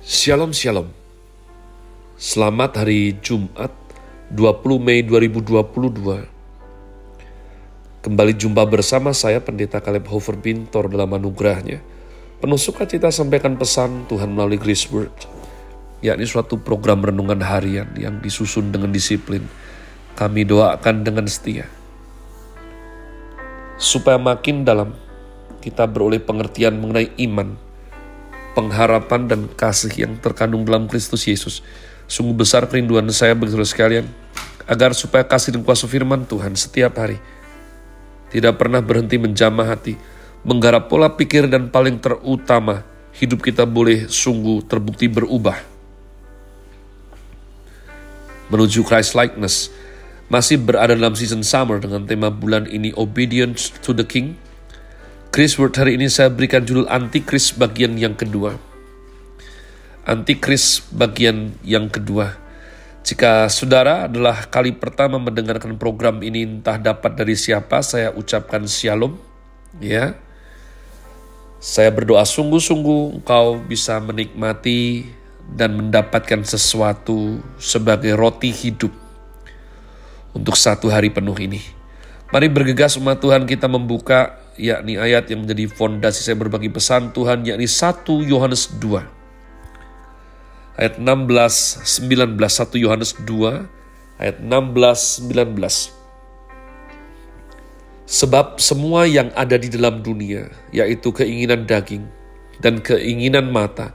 Shalom Shalom. Selamat hari Jumat 20 Mei 2022 Kembali jumpa bersama saya Pendeta Caleb Hofer Bintor dalam anugerahnya. Penuh sukacita sampaikan pesan Tuhan melalui Grace Word yakni suatu program renungan harian yang disusun dengan disiplin. Kami doakan dengan setia. Supaya makin dalam kita beroleh pengertian mengenai iman pengharapan dan kasih yang terkandung dalam Kristus Yesus. Sungguh besar kerinduan saya bagi saudara sekalian, agar supaya kasih dan kuasa firman Tuhan setiap hari tidak pernah berhenti menjamah hati, menggarap pola pikir dan paling terutama, hidup kita boleh sungguh terbukti berubah. Menuju Christ likeness, masih berada dalam season summer dengan tema bulan ini Obedience to the King, Chris Word hari ini saya berikan judul Antikris bagian yang kedua. Antikris bagian yang kedua. Jika saudara adalah kali pertama mendengarkan program ini entah dapat dari siapa, saya ucapkan shalom. Ya, saya berdoa sungguh-sungguh engkau bisa menikmati dan mendapatkan sesuatu sebagai roti hidup untuk satu hari penuh ini. Mari bergegas umat Tuhan kita membuka yakni ayat yang menjadi fondasi saya berbagi pesan Tuhan, yakni 1 Yohanes 2. Ayat 16, 19, 1 Yohanes 2, ayat 16, 19. Sebab semua yang ada di dalam dunia, yaitu keinginan daging dan keinginan mata,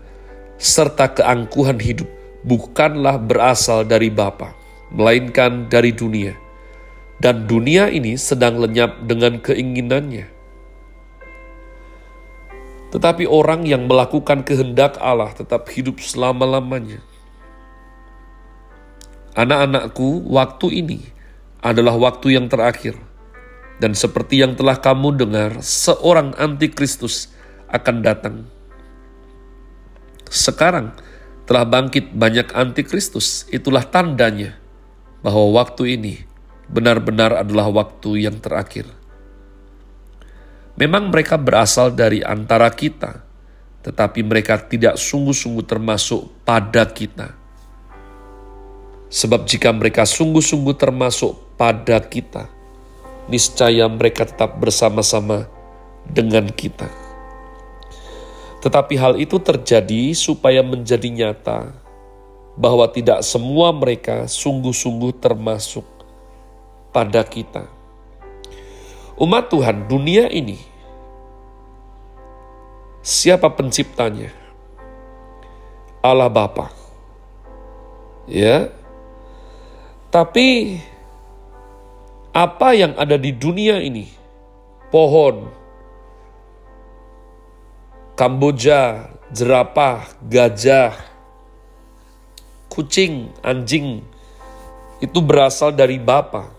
serta keangkuhan hidup, bukanlah berasal dari Bapa, melainkan dari dunia. Dan dunia ini sedang lenyap dengan keinginannya. Tetapi orang yang melakukan kehendak Allah tetap hidup selama-lamanya. Anak-anakku, waktu ini adalah waktu yang terakhir. Dan seperti yang telah kamu dengar, seorang antikristus akan datang. Sekarang telah bangkit banyak antikristus, itulah tandanya bahwa waktu ini benar-benar adalah waktu yang terakhir. Memang mereka berasal dari antara kita, tetapi mereka tidak sungguh-sungguh termasuk pada kita. Sebab jika mereka sungguh-sungguh termasuk pada kita, niscaya mereka tetap bersama-sama dengan kita. Tetapi hal itu terjadi supaya menjadi nyata bahwa tidak semua mereka sungguh-sungguh termasuk pada kita. Umat Tuhan, dunia ini, siapa penciptanya? Allah Bapa. Ya. Tapi apa yang ada di dunia ini? Pohon, Kamboja, jerapah, gajah, kucing, anjing, itu berasal dari Bapa.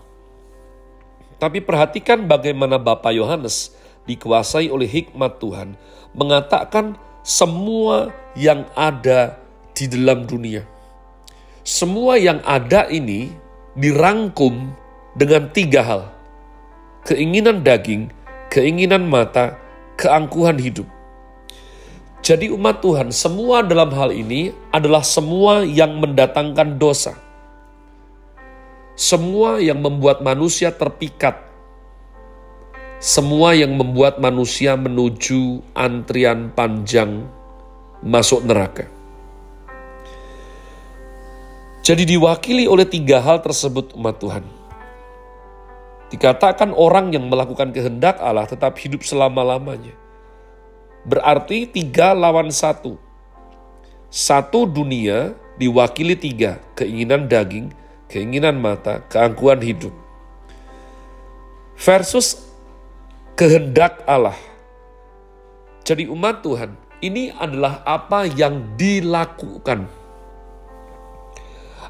Tapi perhatikan bagaimana Bapak Yohanes dikuasai oleh hikmat Tuhan mengatakan semua yang ada di dalam dunia. Semua yang ada ini dirangkum dengan tiga hal. Keinginan daging, keinginan mata, keangkuhan hidup. Jadi umat Tuhan, semua dalam hal ini adalah semua yang mendatangkan dosa semua yang membuat manusia terpikat, semua yang membuat manusia menuju antrian panjang masuk neraka. Jadi diwakili oleh tiga hal tersebut umat Tuhan. Dikatakan orang yang melakukan kehendak Allah tetap hidup selama-lamanya. Berarti tiga lawan satu. Satu dunia diwakili tiga, keinginan daging, keinginan mata, keangkuhan hidup. Versus kehendak Allah. Jadi umat Tuhan, ini adalah apa yang dilakukan.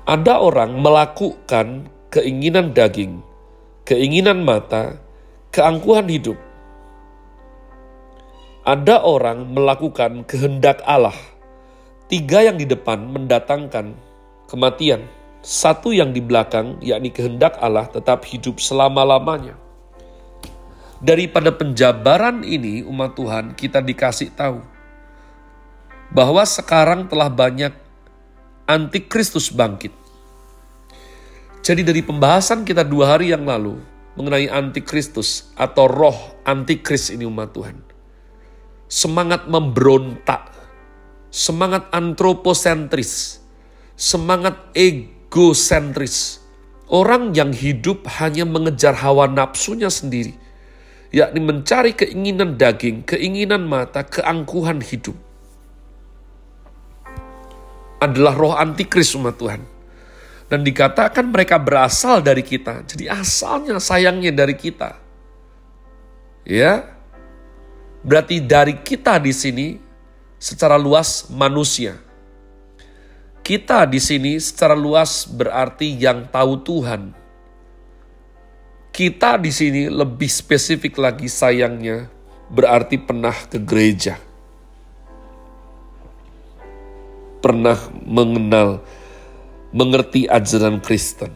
Ada orang melakukan keinginan daging, keinginan mata, keangkuhan hidup. Ada orang melakukan kehendak Allah. Tiga yang di depan mendatangkan kematian. Satu yang di belakang, yakni kehendak Allah tetap hidup selama-lamanya. Daripada penjabaran ini, umat Tuhan, kita dikasih tahu bahwa sekarang telah banyak antikristus bangkit. Jadi dari pembahasan kita dua hari yang lalu mengenai antikristus atau roh antikris ini umat Tuhan. Semangat memberontak, semangat antroposentris, semangat egosentris. Orang yang hidup hanya mengejar hawa nafsunya sendiri, yakni mencari keinginan daging, keinginan mata, keangkuhan hidup. Adalah roh antikris umat Tuhan. Dan dikatakan mereka berasal dari kita. Jadi asalnya sayangnya dari kita. Ya. Berarti dari kita di sini secara luas manusia. Kita di sini secara luas berarti yang tahu Tuhan. Kita di sini lebih spesifik lagi sayangnya berarti pernah ke gereja. Pernah mengenal mengerti ajaran Kristen.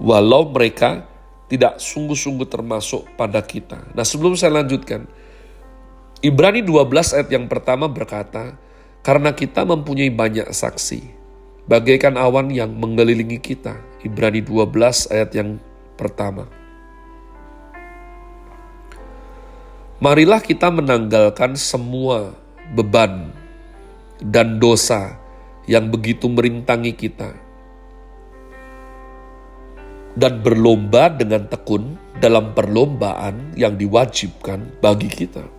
Walau mereka tidak sungguh-sungguh termasuk pada kita. Nah sebelum saya lanjutkan, Ibrani 12 ayat yang pertama berkata, karena kita mempunyai banyak saksi, bagaikan awan yang mengelilingi kita. Ibrani 12 ayat yang pertama. Marilah kita menanggalkan semua beban dan dosa yang begitu merintangi kita. Dan berlomba dengan tekun dalam perlombaan yang diwajibkan bagi kita.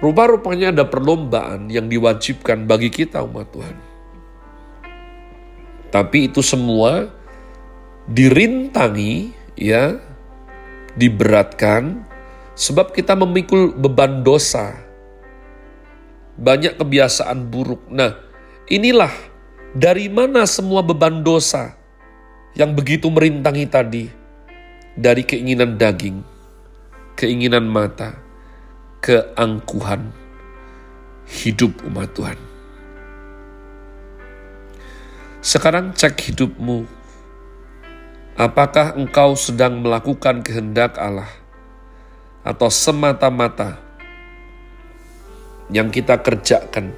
Rupa-rupanya ada perlombaan yang diwajibkan bagi kita umat Tuhan. Tapi itu semua dirintangi ya, diberatkan sebab kita memikul beban dosa. Banyak kebiasaan buruk. Nah, Inilah dari mana semua beban dosa yang begitu merintangi tadi dari keinginan daging, keinginan mata, keangkuhan hidup umat Tuhan. Sekarang cek hidupmu. Apakah engkau sedang melakukan kehendak Allah atau semata-mata yang kita kerjakan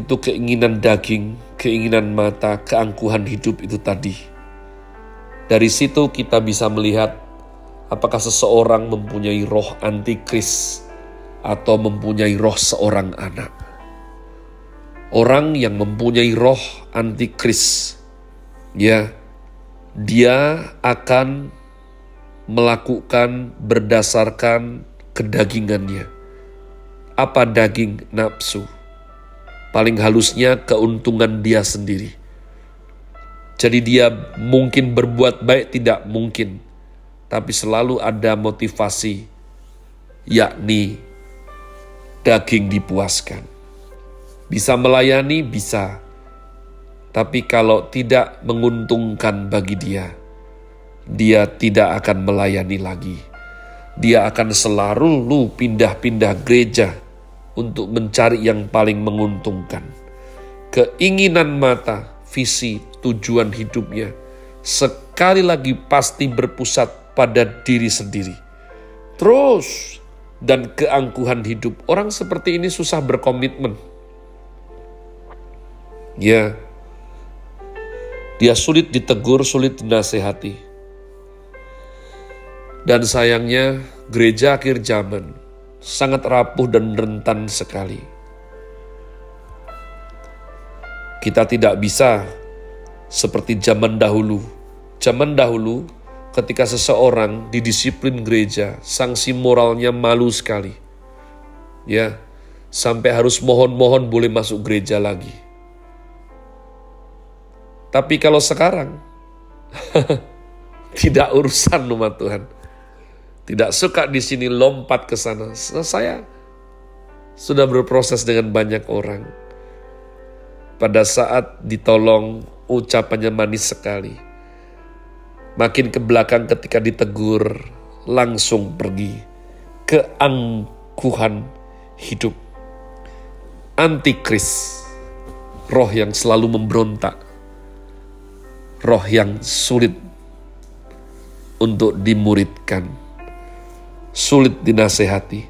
itu keinginan daging, keinginan mata, keangkuhan hidup itu tadi. Dari situ kita bisa melihat apakah seseorang mempunyai roh antikris atau mempunyai roh seorang anak. Orang yang mempunyai roh antikris, ya, dia akan melakukan berdasarkan kedagingannya. Apa daging nafsu? paling halusnya keuntungan dia sendiri. Jadi dia mungkin berbuat baik tidak mungkin, tapi selalu ada motivasi, yakni daging dipuaskan. Bisa melayani, bisa. Tapi kalau tidak menguntungkan bagi dia, dia tidak akan melayani lagi. Dia akan selalu pindah-pindah gereja untuk mencari yang paling menguntungkan. Keinginan mata, visi, tujuan hidupnya sekali lagi pasti berpusat pada diri sendiri. Terus dan keangkuhan hidup. Orang seperti ini susah berkomitmen. Ya, dia sulit ditegur, sulit dinasehati. Dan sayangnya gereja akhir zaman sangat rapuh dan rentan sekali. Kita tidak bisa seperti zaman dahulu. Zaman dahulu, ketika seseorang didisiplin gereja, sanksi moralnya malu sekali. Ya, sampai harus mohon-mohon boleh masuk gereja lagi. Tapi kalau sekarang, tidak urusan umat Tuhan tidak suka di sini lompat ke sana. Saya sudah berproses dengan banyak orang. Pada saat ditolong, ucapannya manis sekali. Makin ke belakang ketika ditegur, langsung pergi. Keangkuhan hidup. Antikris, roh yang selalu memberontak. Roh yang sulit untuk dimuridkan sulit dinasehati,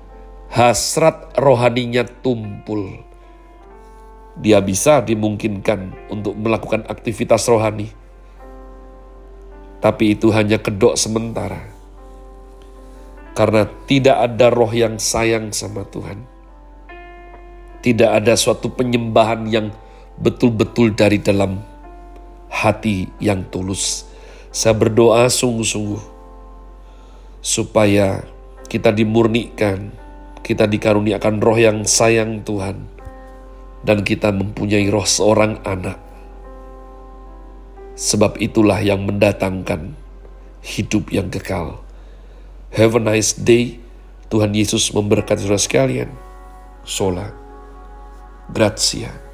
hasrat rohaninya tumpul. Dia bisa dimungkinkan untuk melakukan aktivitas rohani, tapi itu hanya kedok sementara karena tidak ada roh yang sayang sama Tuhan. Tidak ada suatu penyembahan yang betul-betul dari dalam hati yang tulus. Saya berdoa sungguh-sungguh supaya kita dimurnikan, kita dikaruniakan roh yang sayang Tuhan, dan kita mempunyai roh seorang anak. Sebab itulah yang mendatangkan hidup yang kekal. Have a nice day. Tuhan Yesus memberkati saudara sekalian. Sola. Grazie.